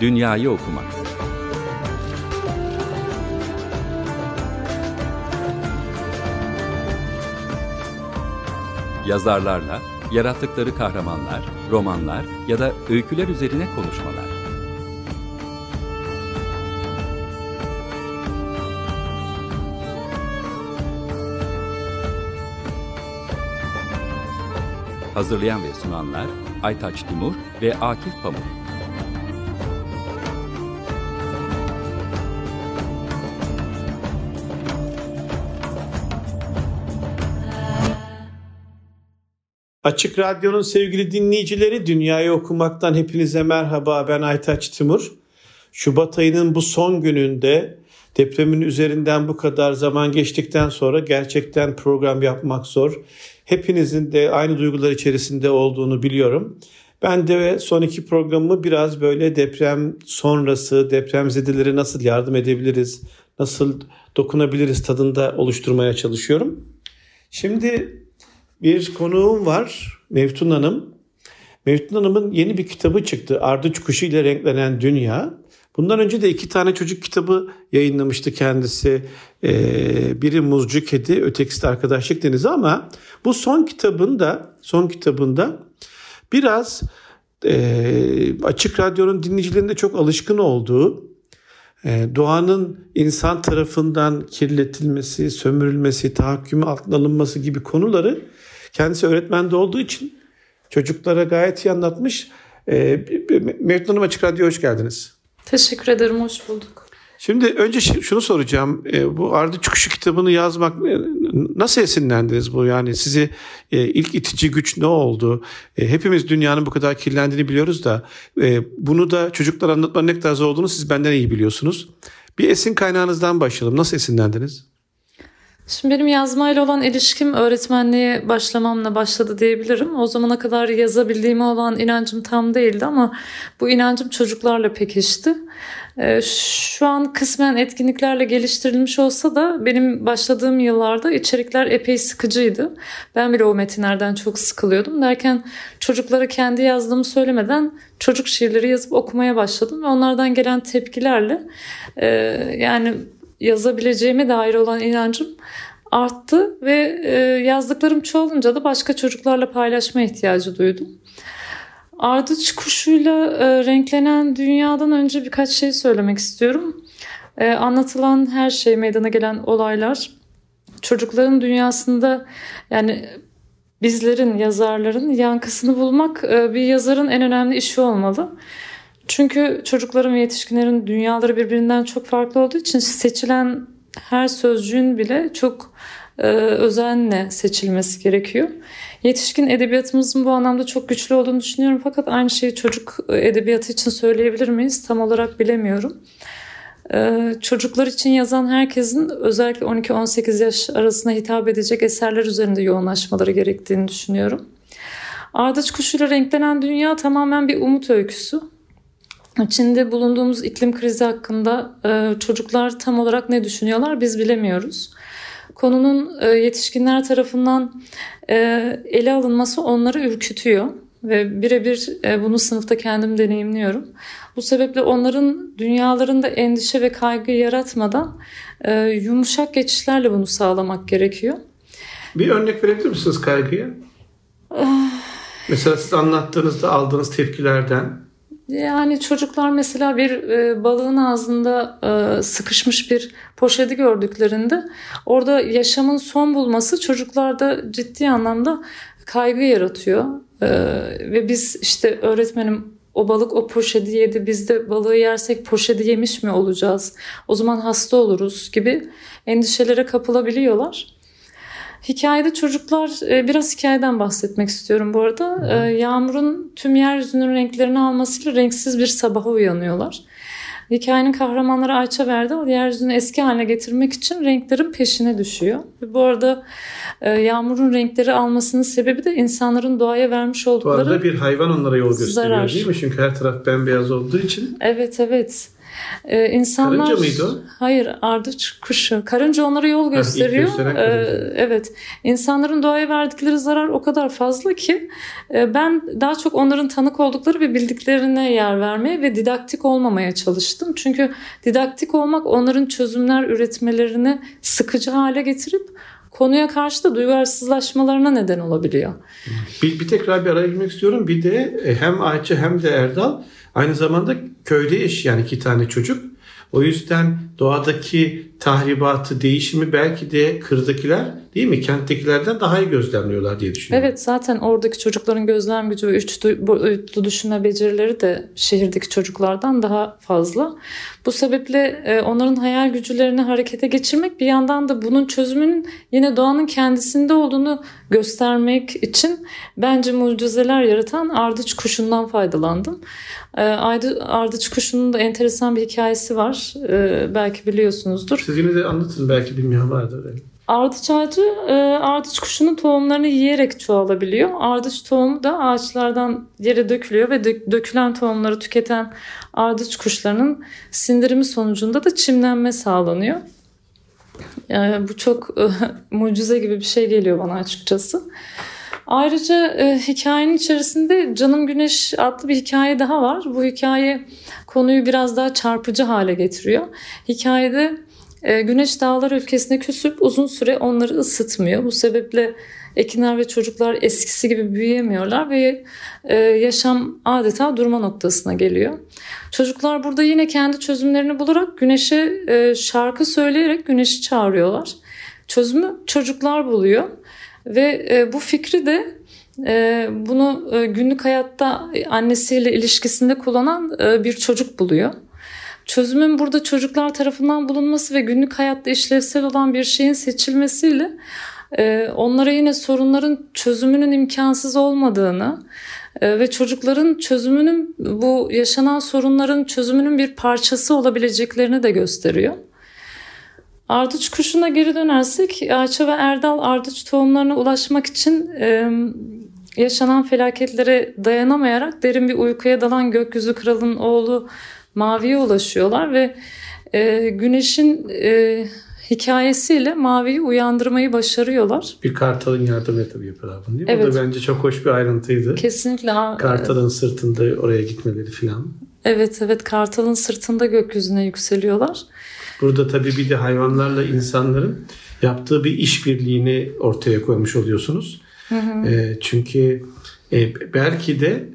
Dünyayı okumak. Yazarlarla, yarattıkları kahramanlar, romanlar ya da öyküler üzerine konuşmalar. Hazırlayan ve sunanlar Aytaç Timur ve Akif Pamuk. Açık Radyo'nun sevgili dinleyicileri Dünyayı Okumaktan hepinize merhaba ben Aytaç Timur. Şubat ayının bu son gününde depremin üzerinden bu kadar zaman geçtikten sonra gerçekten program yapmak zor. Hepinizin de aynı duygular içerisinde olduğunu biliyorum. Ben de son iki programımı biraz böyle deprem sonrası depremzedelere nasıl yardım edebiliriz, nasıl dokunabiliriz tadında oluşturmaya çalışıyorum. Şimdi bir konuğum var Meftun Hanım. Meftun Hanım'ın yeni bir kitabı çıktı. Ardıç Kuşu ile Renklenen Dünya. Bundan önce de iki tane çocuk kitabı yayınlamıştı kendisi. Ee, biri Muzcu Kedi, ötekisi de Arkadaşlık Denizi ama bu son kitabında son kitabında biraz e, Açık Radyo'nun dinleyicilerinde çok alışkın olduğu e, doğanın insan tarafından kirletilmesi, sömürülmesi, tahakkümü altına alınması gibi konuları kendisi öğretmende olduğu için çocuklara gayet iyi anlatmış. E, Mevlüt Hanım Açık Radyo hoş geldiniz. Teşekkür ederim, hoş bulduk. Şimdi önce şunu soracağım. E, bu Ardı Çıkışı kitabını yazmak e, nasıl esinlendiniz bu? Yani sizi e, ilk itici güç ne oldu? Hepimiz dünyanın bu kadar kirlendiğini biliyoruz da bunu da çocuklara anlatmanın ne kadar zor olduğunu siz benden iyi biliyorsunuz. Bir esin kaynağınızdan başlayalım. Nasıl esinlendiniz? Şimdi benim yazmayla olan ilişkim öğretmenliğe başlamamla başladı diyebilirim. O zamana kadar yazabildiğime olan inancım tam değildi ama bu inancım çocuklarla pekişti. Ee, şu an kısmen etkinliklerle geliştirilmiş olsa da benim başladığım yıllarda içerikler epey sıkıcıydı. Ben bile o metinlerden çok sıkılıyordum. Derken çocuklara kendi yazdığımı söylemeden çocuk şiirleri yazıp okumaya başladım. Ve onlardan gelen tepkilerle e, yani yazabileceğime dair olan inancım arttı ve e, yazdıklarım çoğalınca da başka çocuklarla paylaşma ihtiyacı duydum. Ardıç kuşuyla e, renklenen dünyadan önce birkaç şey söylemek istiyorum. E, anlatılan her şey, meydana gelen olaylar çocukların dünyasında yani bizlerin, yazarların yankısını bulmak bir yazarın en önemli işi olmalı. Çünkü çocukların ve yetişkinlerin dünyaları birbirinden çok farklı olduğu için seçilen her sözcüğün bile çok e, özenle seçilmesi gerekiyor. Yetişkin edebiyatımızın bu anlamda çok güçlü olduğunu düşünüyorum fakat aynı şeyi çocuk edebiyatı için söyleyebilir miyiz? Tam olarak bilemiyorum. Ee, çocuklar için yazan herkesin özellikle 12-18 yaş arasına hitap edecek eserler üzerinde yoğunlaşmaları gerektiğini düşünüyorum. Ardıç kuşuyla renklenen dünya tamamen bir umut öyküsü. İçinde bulunduğumuz iklim krizi hakkında e, çocuklar tam olarak ne düşünüyorlar biz bilemiyoruz. Konunun e, yetişkinler tarafından e, ele alınması onları ürkütüyor ve birebir bunu sınıfta kendim deneyimliyorum. Bu sebeple onların dünyalarında endişe ve kaygı yaratmadan yumuşak geçişlerle bunu sağlamak gerekiyor. Bir örnek verebilir misiniz kaygıya? Ah. Mesela siz anlattığınızda aldığınız tepkilerden yani çocuklar mesela bir e, balığın ağzında e, sıkışmış bir poşeti gördüklerinde orada yaşamın son bulması çocuklarda ciddi anlamda kaygı yaratıyor. E, ve biz işte öğretmenim o balık o poşeti yedi biz de balığı yersek poşeti yemiş mi olacağız? O zaman hasta oluruz gibi endişelere kapılabiliyorlar. Hikayede çocuklar e, biraz hikayeden bahsetmek istiyorum bu arada. E, yağmurun tüm yeryüzünün renklerini almasıyla renksiz bir sabaha uyanıyorlar. Hikayenin kahramanları Ayça verdi o yeryüzünü eski haline getirmek için renklerin peşine düşüyor. Bu arada e, yağmurun renkleri almasının sebebi de insanların doğaya vermiş oldukları Bu arada bir hayvan onlara yol gösteriyor zarar. değil mi? Çünkü her taraf bembeyaz olduğu için. Evet evet. Ee, insanlar Karınca mıydı o? Hayır, ardıç kuşu. Karınca onlara yol gösteriyor. gösteren Ee, evet. İnsanların doğaya verdikleri zarar o kadar fazla ki e, ben daha çok onların tanık oldukları ve bildiklerine yer vermeye ve didaktik olmamaya çalıştım. Çünkü didaktik olmak onların çözümler üretmelerini sıkıcı hale getirip konuya karşı da duyarsızlaşmalarına neden olabiliyor. Bir, bir tekrar bir araya girmek istiyorum. Bir de e, hem Ayça hem de Erdal aynı zamanda köyde yaşayan iki tane çocuk. O yüzden doğadaki tahribatı, değişimi belki de kırdakiler değil mi? Kenttekilerden daha iyi gözlemliyorlar diye düşünüyorum. Evet zaten oradaki çocukların gözlem gücü ve üç boyutlu düşünme becerileri de şehirdeki çocuklardan daha fazla. Bu sebeple e, onların hayal gücülerini harekete geçirmek bir yandan da bunun çözümünün yine doğanın kendisinde olduğunu göstermek için bence mucizeler yaratan ardıç kuşundan faydalandım. E, Aydı- Ardıç kuşunun da enteresan bir hikayesi var. E, Belki biliyorsunuzdur. Siz yine de anlatın belki bilmeyen vardır. Ardıç ağacı e, ardıç kuşunun tohumlarını yiyerek çoğalabiliyor. Ardıç tohumu da ağaçlardan yere dökülüyor ve dök- dökülen tohumları tüketen ardıç kuşlarının sindirimi sonucunda da çimlenme sağlanıyor. Yani bu çok mucize gibi bir şey geliyor bana açıkçası. Ayrıca e, hikayenin içerisinde Canım Güneş adlı bir hikaye daha var. Bu hikaye konuyu biraz daha çarpıcı hale getiriyor. Hikayede Güneş dağlar ülkesine küsüp uzun süre onları ısıtmıyor. Bu sebeple ekinler ve çocuklar eskisi gibi büyüyemiyorlar ve e, yaşam adeta durma noktasına geliyor. Çocuklar burada yine kendi çözümlerini bularak güneşe e, şarkı söyleyerek güneşi çağırıyorlar. Çözümü çocuklar buluyor ve e, bu fikri de bunu günlük hayatta annesiyle ilişkisinde kullanan bir çocuk buluyor. Çözümün burada çocuklar tarafından bulunması ve günlük hayatta işlevsel olan bir şeyin seçilmesiyle e, onlara yine sorunların çözümünün imkansız olmadığını e, ve çocukların çözümünün bu yaşanan sorunların çözümünün bir parçası olabileceklerini de gösteriyor. Ardıç kuşuna geri dönersek Ayça ve Erdal ardıç tohumlarına ulaşmak için e, yaşanan felaketlere dayanamayarak derin bir uykuya dalan gökyüzü kralının oğlu Mavi'ye ulaşıyorlar ve e, güneşin e, hikayesiyle Mavi'yi uyandırmayı başarıyorlar. Bir kartalın yardımıyla tabii yapıyorlar bunu değil mi? Evet. Bu da bence çok hoş bir ayrıntıydı. Kesinlikle. Kartalın sırtında oraya gitmeleri filan. Evet evet kartalın sırtında gökyüzüne yükseliyorlar. Burada tabii bir de hayvanlarla insanların yaptığı bir işbirliğini ortaya koymuş oluyorsunuz. E, çünkü e, belki de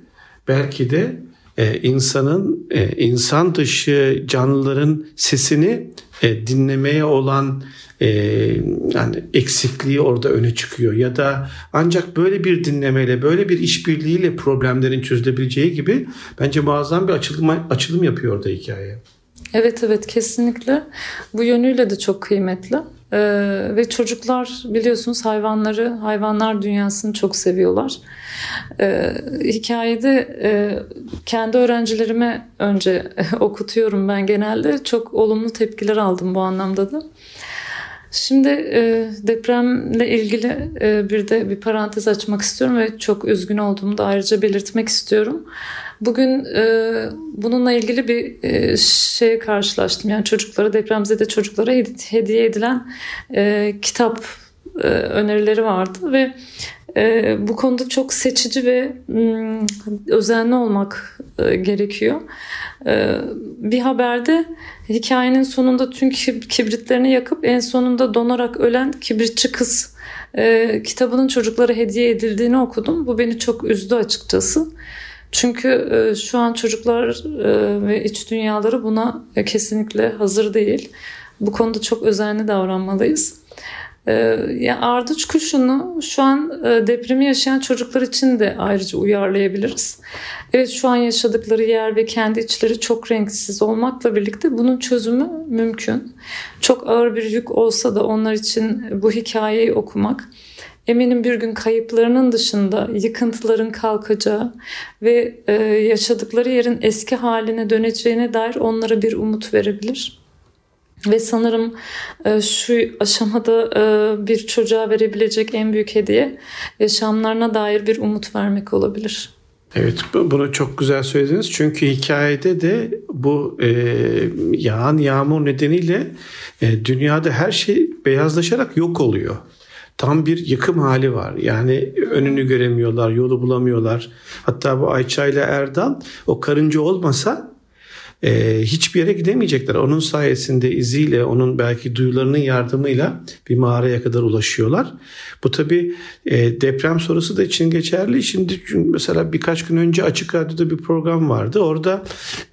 belki de e, insanın e, insan dışı canlıların sesini e, dinlemeye olan e, yani eksikliği orada öne çıkıyor ya da ancak böyle bir dinlemeyle böyle bir işbirliğiyle problemlerin çözülebileceği gibi bence muazzam bir açılım açılım yapıyor orada hikaye. Evet evet kesinlikle bu yönüyle de çok kıymetli. Ee, ve çocuklar biliyorsunuz hayvanları, hayvanlar dünyasını çok seviyorlar. Ee, hikayede e, kendi öğrencilerime önce okutuyorum ben genelde. Çok olumlu tepkiler aldım bu anlamda da. Şimdi e, depremle ilgili e, bir de bir parantez açmak istiyorum ve çok üzgün olduğumu da ayrıca belirtmek istiyorum. Bugün e, bununla ilgili bir e, şeye karşılaştım. Yani çocuklara, depremzede çocuklara hedi- hediye edilen e, kitap e, önerileri vardı ve e, bu konuda çok seçici ve mm, özenli olmak e, gerekiyor. E, bir haberde hikayenin sonunda tüm kib- kibritlerini yakıp en sonunda donarak ölen kibritçi kız e, kitabının çocuklara hediye edildiğini okudum. Bu beni çok üzdü açıkçası. Çünkü e, şu an çocuklar e, ve iç dünyaları buna e, kesinlikle hazır değil. Bu konuda çok özenli davranmalıyız. E, ya ardıç kuşunu şu an e, depremi yaşayan çocuklar için de ayrıca uyarlayabiliriz. Evet şu an yaşadıkları yer ve kendi içleri çok renksiz olmakla birlikte bunun çözümü mümkün. Çok ağır bir yük olsa da onlar için bu hikayeyi okumak eminim bir gün kayıplarının dışında yıkıntıların kalkacağı ve e, yaşadıkları yerin eski haline döneceğine dair onlara bir umut verebilir. Ve sanırım e, şu aşamada e, bir çocuğa verebilecek en büyük hediye yaşamlarına dair bir umut vermek olabilir. Evet bu- bunu çok güzel söylediniz. Çünkü hikayede de bu e, yağan yağmur nedeniyle e, dünyada her şey beyazlaşarak yok oluyor. Tam bir yıkım hali var. Yani önünü göremiyorlar, yolu bulamıyorlar. Hatta bu Ayça ile Erdal o karınca olmasa e, hiçbir yere gidemeyecekler. Onun sayesinde iziyle, onun belki duyularının yardımıyla bir mağaraya kadar ulaşıyorlar. Bu tabi e, deprem sonrası da için geçerli. Şimdi mesela birkaç gün önce Açık Radyo'da bir program vardı. Orada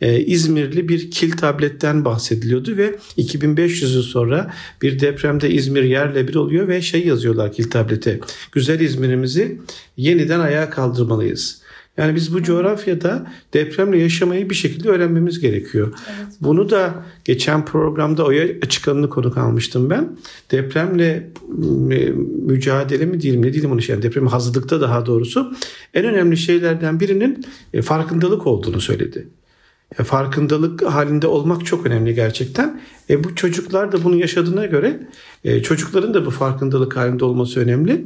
e, İzmirli bir kil tabletten bahsediliyordu ve 2500 yıl sonra bir depremde İzmir yerle bir oluyor ve şey yazıyorlar kil tablete. Güzel İzmir'imizi yeniden ayağa kaldırmalıyız. Yani biz bu coğrafyada depremle yaşamayı bir şekilde öğrenmemiz gerekiyor. Evet. Bunu da geçen programda Oya Açıkan'ını konuk almıştım ben. Depremle mücadele mi diyelim ne diyelim onu şey yani deprem hazırlıkta daha doğrusu en önemli şeylerden birinin e, farkındalık olduğunu söyledi. E, farkındalık halinde olmak çok önemli gerçekten. E, bu çocuklar da bunu yaşadığına göre e, çocukların da bu farkındalık halinde olması önemli.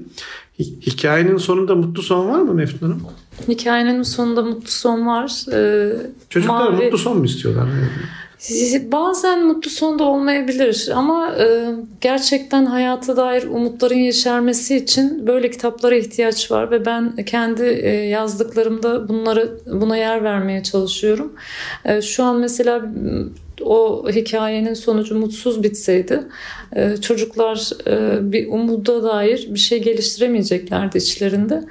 Hikayenin sonunda mutlu son var mı Meftun Hanım? Hikayenin sonunda mutlu son var. Ee, Çocuklar mavi... mutlu son mu istiyorlar? Bazen mutlu sonda olmayabilir ama e, gerçekten hayata dair umutların yeşermesi için böyle kitaplara ihtiyaç var ve ben kendi e, yazdıklarımda bunları buna yer vermeye çalışıyorum. E, şu an mesela o hikayenin sonucu mutsuz bitseydi e, çocuklar e, bir umuda dair bir şey geliştiremeyeceklerdi içlerinde.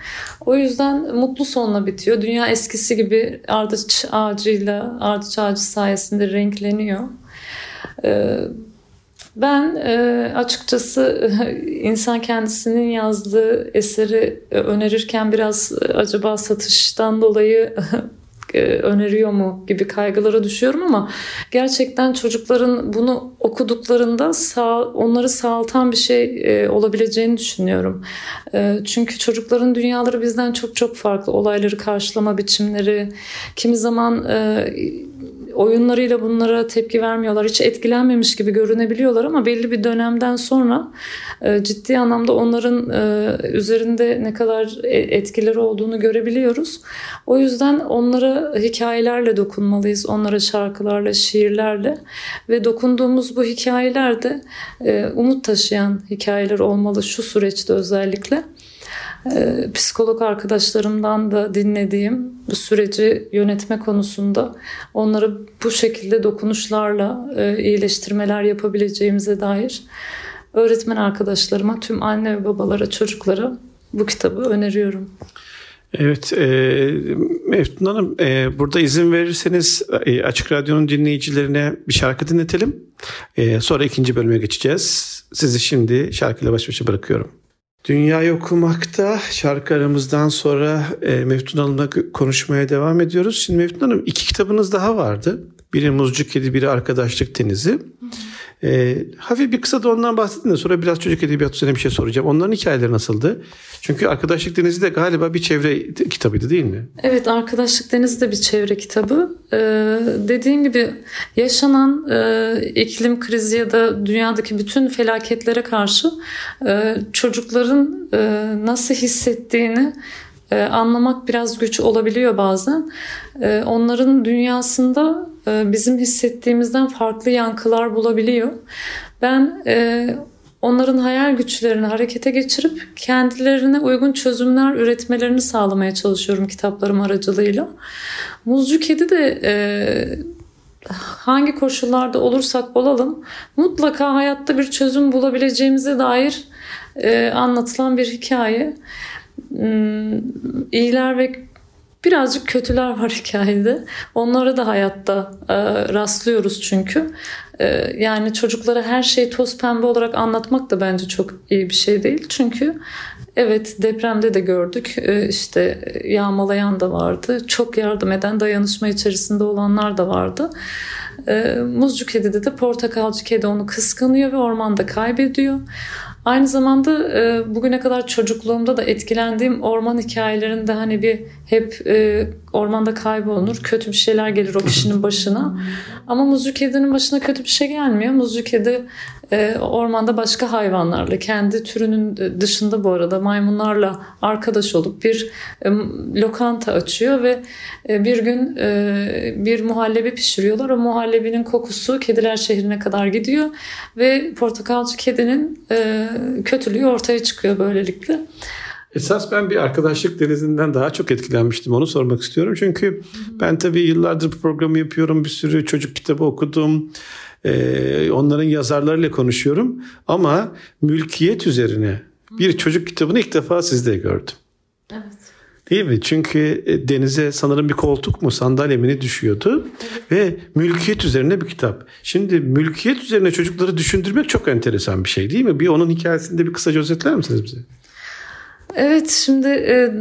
O yüzden mutlu sonla bitiyor. Dünya eskisi gibi ardıç ağacıyla, ardıç ağacı sayesinde renkleniyor. E, ben açıkçası insan kendisinin yazdığı eseri önerirken biraz acaba satıştan dolayı öneriyor mu gibi kaygılara düşüyorum ama gerçekten çocukların bunu okuduklarında sağ, onları sağaltan bir şey e, olabileceğini düşünüyorum. E, çünkü çocukların dünyaları bizden çok çok farklı. Olayları karşılama biçimleri, kimi zaman oyunlarıyla bunlara tepki vermiyorlar. Hiç etkilenmemiş gibi görünebiliyorlar ama belli bir dönemden sonra e, ciddi anlamda onların e, üzerinde ne kadar e, etkileri olduğunu görebiliyoruz. O yüzden onlara hikayelerle dokunmalıyız. Onlara şarkılarla, şiirlerle ve dokunduğumuz bu hikayeler de umut taşıyan hikayeler olmalı şu süreçte özellikle. Ee, psikolog arkadaşlarımdan da dinlediğim bu süreci yönetme konusunda onları bu şekilde dokunuşlarla e, iyileştirmeler yapabileceğimize dair öğretmen arkadaşlarıma, tüm anne ve babalara, çocuklara bu kitabı öneriyorum. Evet, e, Meftun Hanım e, burada izin verirseniz e, Açık Radyo'nun dinleyicilerine bir şarkı dinletelim. E, sonra ikinci bölüme geçeceğiz. Sizi şimdi şarkıyla baş başa bırakıyorum. Dünya okumakta şarkı aramızdan sonra e, Meftun Hanım'la konuşmaya devam ediyoruz. Şimdi Meftun Hanım iki kitabınız daha vardı. Biri Muzcu Kedi, biri Arkadaşlık Denizi. E, hafif bir kısa da ondan bahsedin de sonra biraz çocuk edebiyatı üzerine bir şey soracağım. Onların hikayeleri nasıldı? Çünkü Arkadaşlık Denizi de galiba bir çevre kitabıydı değil mi? Evet Arkadaşlık Denizi de bir çevre kitabı. Ee, dediğim gibi yaşanan e, iklim krizi ya da dünyadaki bütün felaketlere karşı e, çocukların e, nasıl hissettiğini e, anlamak biraz güç olabiliyor bazen. E, onların dünyasında bizim hissettiğimizden farklı yankılar bulabiliyor. Ben onların hayal güçlerini harekete geçirip kendilerine uygun çözümler üretmelerini sağlamaya çalışıyorum kitaplarım aracılığıyla. Muzcu Kedi de hangi koşullarda olursak olalım mutlaka hayatta bir çözüm bulabileceğimize dair anlatılan bir hikaye. Hmm, iyiler ve birazcık kötüler var hikayede. Onlara da hayatta e, rastlıyoruz çünkü. E, yani çocuklara her şeyi toz pembe olarak anlatmak da bence çok iyi bir şey değil. Çünkü evet depremde de gördük. E, işte yağmalayan da vardı. Çok yardım eden dayanışma içerisinde olanlar da vardı. E, Muzcu kedide de portakalcı kedi onu kıskanıyor ve ormanda kaybediyor. Aynı zamanda e, bugüne kadar çocukluğumda da etkilendiğim orman hikayelerinde hani bir hep e, ormanda kaybolur, kötü bir şeyler gelir o kişinin başına. Ama muzlu kedinin başına kötü bir şey gelmiyor. Muzlu kedi e, ormanda başka hayvanlarla, kendi türünün dışında bu arada maymunlarla arkadaş olup bir e, lokanta açıyor ve e, bir gün e, bir muhallebi pişiriyorlar. O muhallebinin kokusu kediler şehrine kadar gidiyor ve portakalcı kedinin e, kötülüğü ortaya çıkıyor böylelikle. Esas ben bir arkadaşlık denizinden daha çok etkilenmiştim. Onu sormak istiyorum. Çünkü ben tabii yıllardır bu programı yapıyorum. Bir sürü çocuk kitabı okudum. Ee, onların yazarlarıyla konuşuyorum. Ama mülkiyet üzerine bir çocuk kitabını ilk defa sizde gördüm. Evet. Değil mi? Çünkü e, denize sanırım bir koltuk mu sandalye mi ne düşüyordu. Evet. Ve mülkiyet üzerine bir kitap. Şimdi mülkiyet üzerine çocukları düşündürmek çok enteresan bir şey değil mi? Bir onun hikayesini de bir kısaca özetler misiniz bize? Evet şimdi e,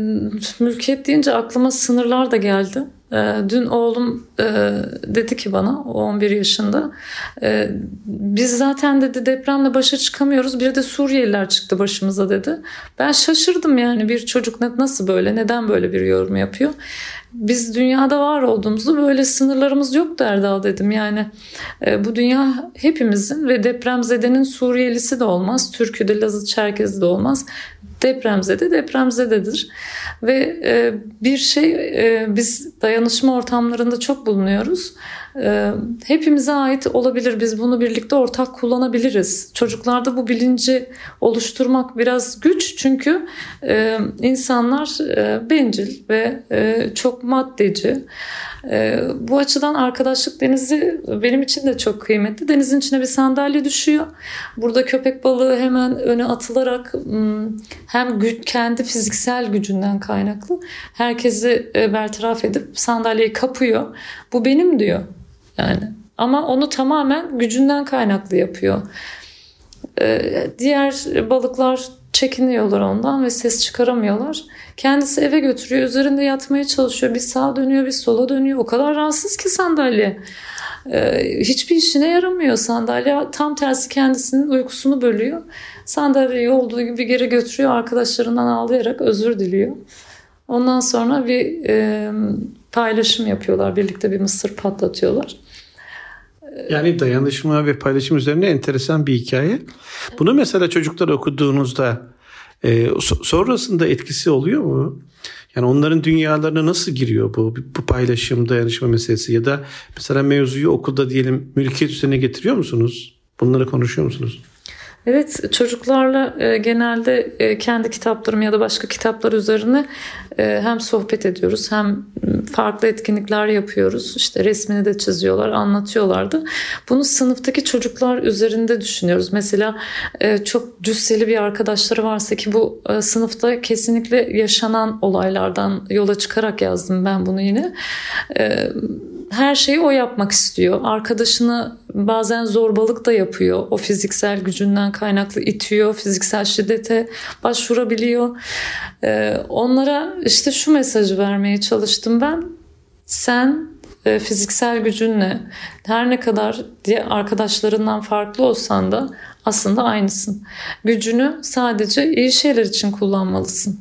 mülkiyet deyince aklıma sınırlar da geldi. E, dün oğlum e, dedi ki bana 11 yaşında e, biz zaten dedi depremle başa çıkamıyoruz bir de Suriyeliler çıktı başımıza dedi. Ben şaşırdım yani bir çocuk nasıl böyle neden böyle bir yorum yapıyor. Biz dünyada var olduğumuzu böyle sınırlarımız yok Erdal dedim. Yani e, bu dünya hepimizin ve depremzedenin Suriyelisi de olmaz, Türkü de Lazı Çerkezi de olmaz depremzede depremzededir. Ve e, bir şey e, biz dayanışma ortamlarında çok bulunuyoruz. E, hepimize ait olabilir. Biz bunu birlikte ortak kullanabiliriz. Çocuklarda bu bilinci oluşturmak biraz güç. Çünkü e, insanlar e, bencil ve e, çok maddeci. Bu açıdan arkadaşlık denizi benim için de çok kıymetli. Denizin içine bir sandalye düşüyor. Burada köpek balığı hemen öne atılarak hem kendi fiziksel gücünden kaynaklı herkesi bertaraf edip sandalyeyi kapıyor. Bu benim diyor yani. Ama onu tamamen gücünden kaynaklı yapıyor. Ee, diğer balıklar çekiniyorlar ondan ve ses çıkaramıyorlar. Kendisi eve götürüyor, üzerinde yatmaya çalışıyor. Bir sağa dönüyor, bir sola dönüyor. O kadar rahatsız ki sandalye. Ee, hiçbir işine yaramıyor sandalye. Tam tersi kendisinin uykusunu bölüyor. Sandalyeyi olduğu gibi geri götürüyor. Arkadaşlarından ağlayarak özür diliyor. Ondan sonra bir e, paylaşım yapıyorlar. Birlikte bir mısır patlatıyorlar. Yani dayanışma ve paylaşım üzerine enteresan bir hikaye. Bunu mesela çocuklar okuduğunuzda e, sonrasında etkisi oluyor mu? Yani onların dünyalarına nasıl giriyor bu, bu paylaşım, dayanışma meselesi ya da mesela mevzuyu okulda diyelim mülkiyet üzerine getiriyor musunuz? Bunları konuşuyor musunuz? Evet çocuklarla e, genelde e, kendi kitaplarım ya da başka kitaplar üzerine e, hem sohbet ediyoruz hem farklı etkinlikler yapıyoruz. İşte resmini de çiziyorlar, anlatıyorlardı. Bunu sınıftaki çocuklar üzerinde düşünüyoruz. Mesela çok cüsseli bir arkadaşları varsa ki bu sınıfta kesinlikle yaşanan olaylardan yola çıkarak yazdım ben bunu yine. Her şeyi o yapmak istiyor. Arkadaşını bazen zorbalık da yapıyor. O fiziksel gücünden kaynaklı itiyor. Fiziksel şiddete başvurabiliyor. Ee, onlara işte şu mesajı vermeye çalıştım ben. Sen e, fiziksel gücünle her ne kadar diye arkadaşlarından farklı olsan da aslında aynısın. Gücünü sadece iyi şeyler için kullanmalısın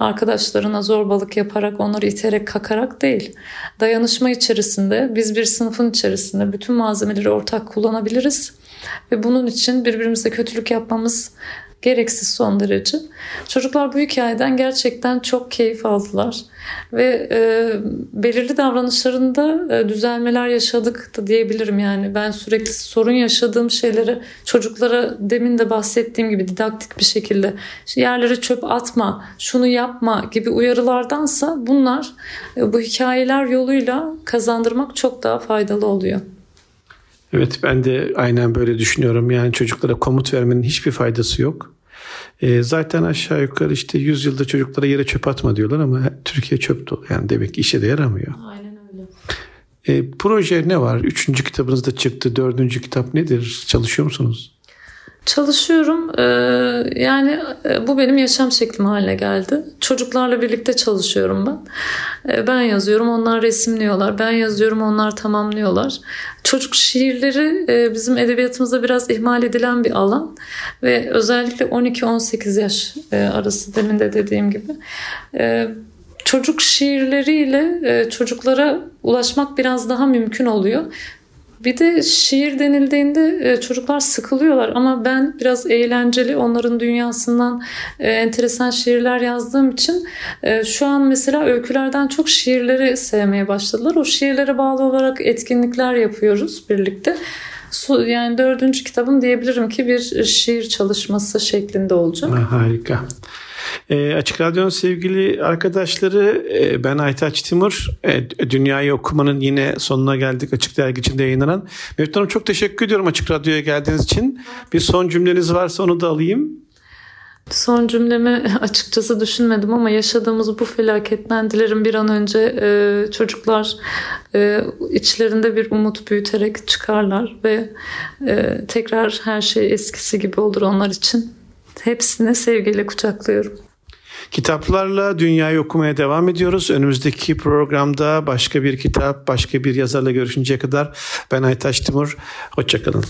arkadaşlarına zorbalık yaparak, onları iterek, kakarak değil. Dayanışma içerisinde, biz bir sınıfın içerisinde bütün malzemeleri ortak kullanabiliriz. Ve bunun için birbirimize kötülük yapmamız gereksiz son derece. Çocuklar bu hikayeden gerçekten çok keyif aldılar ve e, belirli davranışlarında e, düzelmeler yaşadık da diyebilirim yani ben sürekli sorun yaşadığım şeyleri çocuklara demin de bahsettiğim gibi didaktik bir şekilde yerlere çöp atma, şunu yapma gibi uyarılardansa bunlar e, bu hikayeler yoluyla kazandırmak çok daha faydalı oluyor. Evet ben de aynen böyle düşünüyorum. Yani çocuklara komut vermenin hiçbir faydası yok. E, zaten aşağı yukarı işte 100 yılda çocuklara yere çöp atma diyorlar ama Türkiye çöp dolu. Yani demek ki işe de yaramıyor. Aynen öyle. E, proje ne var? Üçüncü kitabınız da çıktı. Dördüncü kitap nedir? Çalışıyor musunuz? Çalışıyorum. Ee, yani e, bu benim yaşam şeklim haline geldi. Çocuklarla birlikte çalışıyorum ben. Ee, ben yazıyorum, onlar resimliyorlar. Ben yazıyorum, onlar tamamlıyorlar. Çocuk şiirleri e, bizim edebiyatımızda biraz ihmal edilen bir alan. Ve özellikle 12-18 yaş e, arası demin de dediğim gibi çocuk şiirleriyle çocuklara ulaşmak biraz daha mümkün oluyor. Bir de şiir denildiğinde e, çocuklar sıkılıyorlar ama ben biraz eğlenceli onların dünyasından e, enteresan şiirler yazdığım için e, şu an mesela öykülerden çok şiirleri sevmeye başladılar. O şiirlere bağlı olarak etkinlikler yapıyoruz birlikte. Yani dördüncü kitabım diyebilirim ki bir şiir çalışması şeklinde olacak. Harika. E, Açık Radyo'nun sevgili arkadaşları e, ben Aytaç Timur. E, Dünyayı okumanın yine sonuna geldik Açık Dergi içinde yayınlanan. Mevlüt Hanım çok teşekkür ediyorum Açık Radyo'ya geldiğiniz için. Bir son cümleniz varsa onu da alayım. Son cümlemi açıkçası düşünmedim ama yaşadığımız bu felaketten dilerim bir an önce e, çocuklar e, içlerinde bir umut büyüterek çıkarlar ve e, tekrar her şey eskisi gibi olur onlar için. Hepsini sevgiyle kucaklıyorum. Kitaplarla dünyayı okumaya devam ediyoruz. Önümüzdeki programda başka bir kitap, başka bir yazarla görüşünceye kadar ben Aytaş Timur. Hoşçakalın.